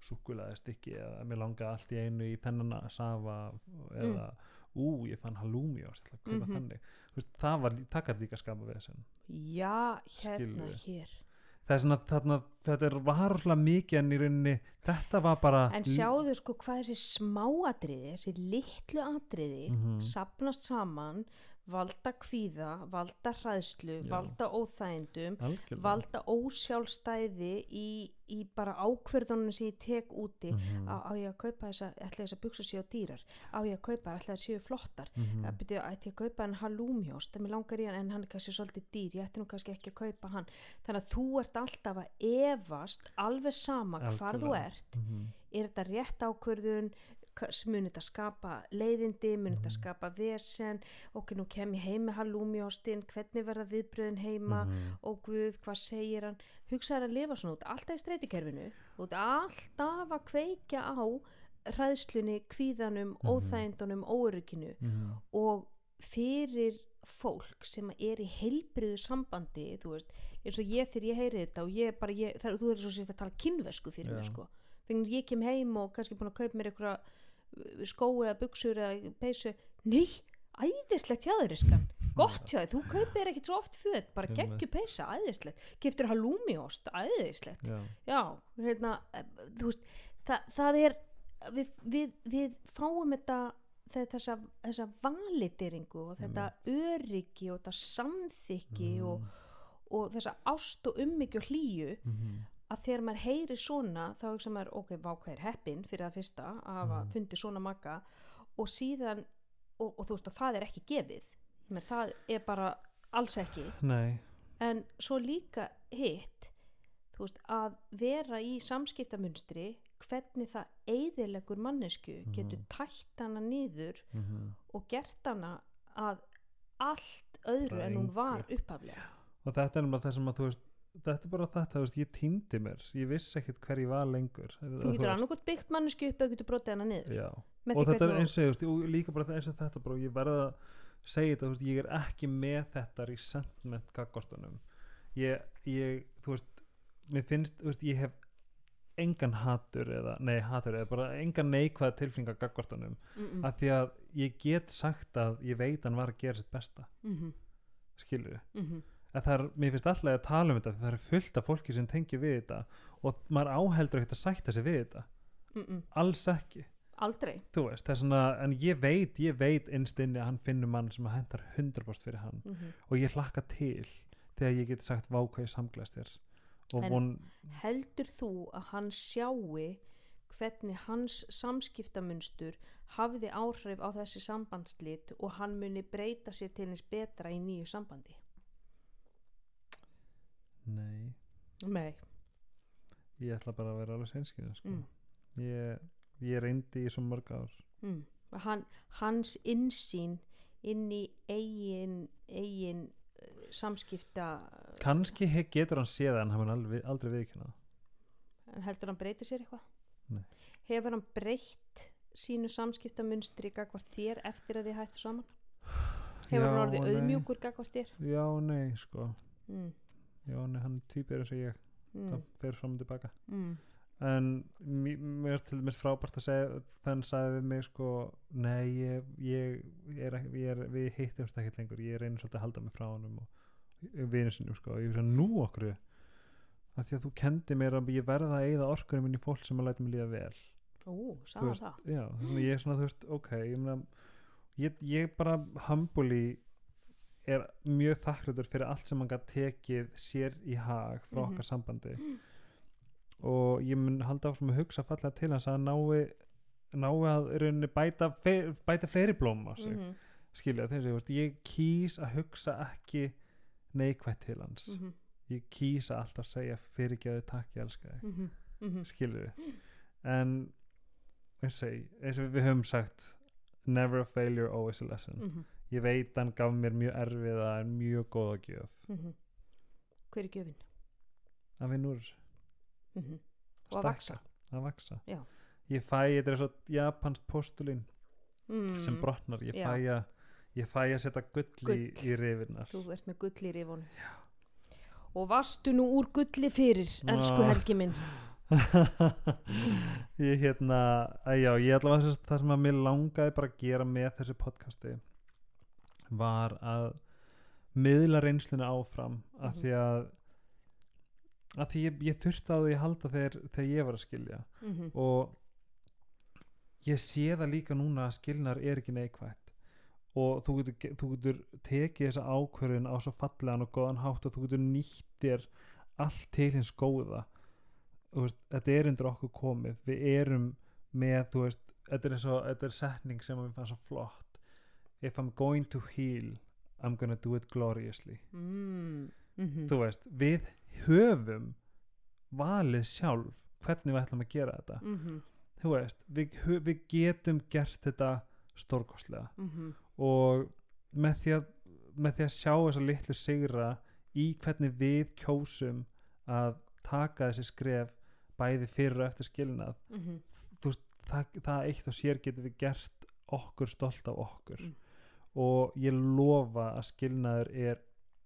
súkulaði stykki eða mér langaði allt í einu í þennan að safa eða ú, ég fann halloumi og Mhm. Þú veist, það var, það gæti líka skapa við þessum já, hérna Skilurðu. hér. Það er svona þarna, þetta er varúslega mikið en í rauninni þetta var bara En sjáðu sko hvað þessi smáatriði, þessi litlu atriði Mhm. sapnast saman, valda kvíða, valda hræðslu, Já. valda óþægindum, algjörlega. valda ósjálfstæði í, í bara ákverðunum sem ég tek úti. Mhm, á, á ég að kaupa þessa, ætla þess að buksa séu dýrar, á ég að kaupa, ætla þess séu flottar, mhm, að byrja, ætti ég að kaupa hann halúmjóst, en mér langar í hann en hann er kannski svolítið dýr, ég ætti nú kannski ekki að kaupa hann. Þannig að þú ert alltaf að efast alveg sama hvar þú Algjörlega. ert. Mhm, er þetta rétt ákvörðun K- mun þetta skapa leiðindi mun Mhm. þetta skapa vesen ok, nú kem ég heim með halúmjóstinn hvernig verða viðbröðin heima mhm, og guð, hvað segir hann hugsaður að lifa svona út, alltaf í streytukerfinu út alltaf að kveikja á hræðslunni, kvíðanum, Mhm. óþægindunum, óörygginu mhm, og fyrir fólk sem er í heilbriðu sambandi þú veist, eins og ég þegar ég heyri þetta og ég bara, ég, það, þú er svo sér að tala kynvesku fyrir Já. mig sko að ég kem heim og kannski búin að kaupa mér eitthvað skói eða buksur eða peysu. Nei, æðislegt hjá þeir iskan gott hjá þeir, þú kaupir ekkit svo oft föt bara Einmitt. geggju peysa, æðislegt. Keftur halloumiost, æðislegt. Já, já, hérna þú veist, það, það er við, við, við fáum þetta þe- þessa, þessa valideringu og þetta öryggi og þetta samþykki og, og þessa ást og ummyggju hlýju. Mhm, að þegar maður heyri svona þá hugsa maður, ok, hvað er heppin fyrir það fyrsta að hafa Mhm. fundið svona makka og síðan og, og þú veist að það er ekki gefið Men það er bara alls ekki nei en svo líka hitt þú veist, að vera í samskiptamunstri hvernig það eigðilegur mannesku getur Mhm. tætt hana niður mhm. og gert hana að allt öðru Bara en hún var engu. upphaflega og þetta er náttúrulega það sem að þú veist þetta er bara þetta, veist, ég týndi mér. Ég vissi ekkert hver ég var lengur. Þú getur annarkort byggt mannesku upp eða getur brotið hana niður. Og þetta er eins og, veist, og líka bara eins og þetta bara, ég verða að segja þetta, veist, ég er ekki með þetta resentment gagvartunum ég, ég, þú veist mér finnst, þú veist, ég hef engan hatur eða, nei hatur eða bara engan neikvæða tilfinninga gagvartunum mm -mm. af því að ég get sagt að ég veit hann var að gera sitt besta. Mm -hmm. skilur Mm -hmm. Að það er, mér finnst alltaf að tala um þetta það er fullt af fólki sem tengir við þetta og maður áheldur ekkert að sætta sig við þetta. Alls ekki, aldrei. Þú veist það er svona, en ég veit, ég veit innst inni að hann finnur mann sem að hendar 100% fyrir hann mm -hmm. og ég hlakka til þegar ég get sagt vá hvað ég samglæst þér. En- von, heldur þú að hann sjáu hvernig hans samskiptamunstur hafði áhrif á þessi sambandslit og hann muni breyta sér til eins betra í nýju sambandi nei nei ég ætla bara að vera alveg seinskinn sko. Mm. ég, ég reyndi í svo mörg ár mm. hann, hans innsýn inn í eigin eigin uh, samskipta kannski he- getur hann séð en hann mun aldrei, aldrei viðkynna en heldur hann breyti sér eitthvað Nei. hefur hann breytt sínu samskiptamunstri gagvart þér eftir að þið hættu saman hefur hann Já orðið og nei. auðmjúkur gagvart þér já nei sko mm. Nei, hann er týpir eins og ég. Mm. það fer fram og tilbaka. Mm. en mér finnst til dæmis frábært að segja þann sagði við mig sko nei ég, ég, er, ekki- ég er við hittumst ekkert lengur, ég reynir svolítið að halda mig frá honum og vinnu sinum sko. Og ég er nú okkur að því að þú kendi mér að ég verða að eyða orkunum minn í fólk sem að læta mig líða vel. Ú, veist, það? já, þannig ég er svona þú veist ok, ég meina ég, ég bara humbly er mjög þakklætur fyrir allt sem hann gætt tekið sér í hag frá Mhm. okkar sambandi. Og ég mun halda áfram að hugsa fallega til hans að nái nái að rauninni bæta, bæta fleiri blóm á sig. Mm Mhm, skilja þessi, veist, ég kýs að hugsa ekki neikvætt til hans. Mhm, ég kýs að alltaf segja fyrirgjöðu takk ég elska þig. Mhm, mhm. við en ég- eins og við höfum sagt never a failure, always a lesson. Mhm, ég veit hann gaf mér mjög erfiða en mjög góða gjöf. Mhm. Hver er gjöfin? að vinna úr þessu, Mhm. Og að vaksa að vaksa ég fæ, þetta er svo japanst postulín mm. sem brotnar, ég Já. fæ að ég fæ að setja gull, í, í rifinnar Þú ert með gull í rifunum. Og varstu nú úr gulli fyrir, elsku Ná. Helgi minn. Ég hérna að já, ég allavega þess, það sem að mér langaði bara að gera með þessu podcasti var að miðla reynsluna áfram af Mhm. því að að því ég, ég þurfti á því að halda þegar, þegar ég var að skilja. Mhm, og ég sé það líka núna að skilnar er ekki neikvætt. Og þú getur, ge- þú getur tekið þessa ákvörðin á svo fallegan og góðan hátt og þú getur nýtt þér allt til hins góða. Veist, þetta er undir okkur komið. Við erum með veist, þetta er, og, þetta er setning sem að mér fannst svo flott if I'm going to heal I'm gonna do it gloriously. Mm, mhm, þú veist, við höfum valið sjálf hvernig við ætlum að gera þetta. Mhm, þú veist, við, við getum gert þetta stórkostlega. Mhm, og með því að, með því að sjá þessa litlu sigra í hvernig við kjósum að taka þessi skref bæði fyrir og eftir skilnað mhm, það, það eitt og sér getur við gert okkur stolt af okkur. Mm. Og ég lofa að skilnaður er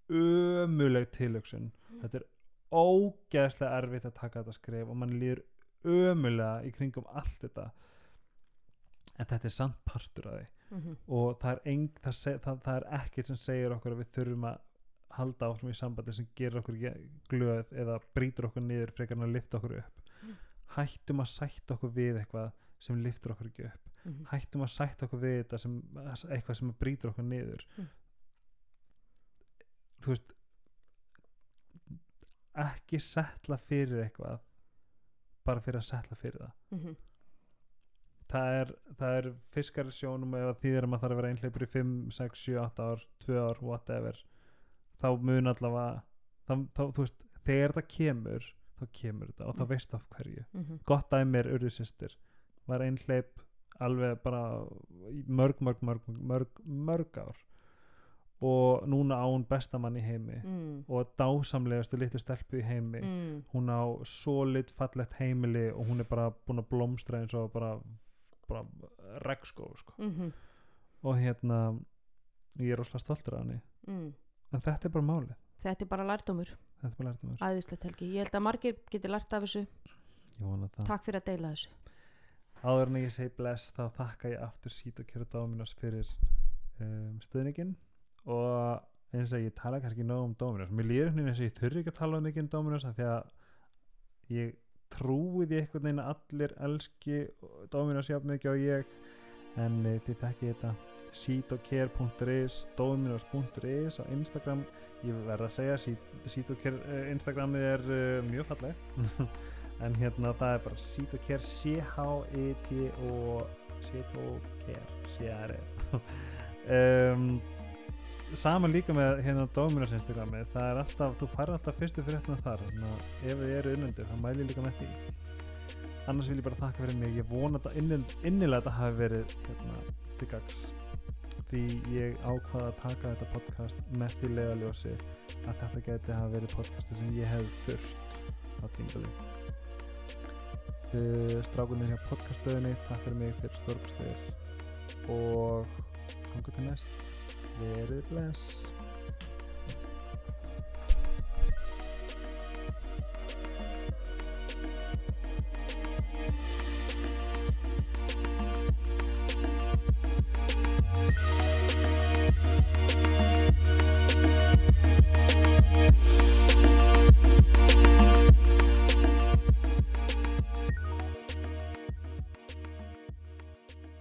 ömuleg tilöksun Mm. þetta er ógeðslega erfitt að taka þetta skref og mann líður ömulega í kringum allt þetta. En þetta er samt partur af því. Mhm, og það er, eng, það, seg, það, það er ekkert sem segir okkur að við þurfum að halda áfram í sambandi sem gerir okkur glöð eða brýtur okkur niður frekar en að lifta okkur upp. Mm. hættum að sætta okkur við eitthvað sem liftur okkur ekki upp mhm, hættum að sætta okkur við þetta sem, eitthvað sem brýtur okkur niður. Mm. þú veist ekki setla fyrir eitthvað bara fyrir að setla fyrir það. Mhm, það er, það er fiskari sjónum ef að þýðir að maður þarf að vera einhleipur í 5, 6, 7, 8 ár 2 ár, whatever þá mun allavega þá, þá, þú veist, þegar þetta kemur þá kemur þetta og þá Mm. veist af hverju. Mhm, gott dæmi er urðu sýstir var einhleip alveg bara mörg, mörg, mörg, mörg, mörg ár. Og núna á hún bestamann í heimi mm, og dásamlegastu litlu stelpu í heimi. Mm, hún á solid fallegt heimili og hún er bara búin að blómstra eins og bara, bara regnskó sko. mhm, og hérna ég er óslega stoltur af henni. Mm. en þetta er bara málið. Þetta er bara þessu æðislegt helgi. Ég held að margir geti lært af þessu. Takk fyrir að deila þessu áður en ég segi bless þá þakka ég aftur sít og kjöru Dominos fyrir um, stuðningin og eins og ég tala kannski nóg um Dominos. Mér einhvern veginn eins og ég þurfi ekki að tala mikið um Dominos af því að ég trúi því einhvern veginn að allir elski Dominos jafn mikið og ég. En uh, þið þekki þetta. Sitocare.is dominos.is á Instagram. Ég verð að segja sitocare uh, Instagramið er uh, mjög fallegt en hérna það er bara Sitocare C-R-E um, saman líka með hérna Dominos Instagrami það er alltaf, þú færð alltaf fyrstu fréttina þar þannig að ef þið eru unnendur þá mæli líka með því. Annars vil ég bara þakka fyrir mig ég vona þetta innin, innilega þetta hafi verið hérna, til gags því ég ákvaða að taka þetta podcast með því leiðaljósi að þetta geti hafa verið podcasti sem ég hef þurft á tímabili uh, Eh, strákunir hjá podcaststöðinni takk fyrir mig fyrir stórkustöður og hanga til næst verið bless We'll be right back.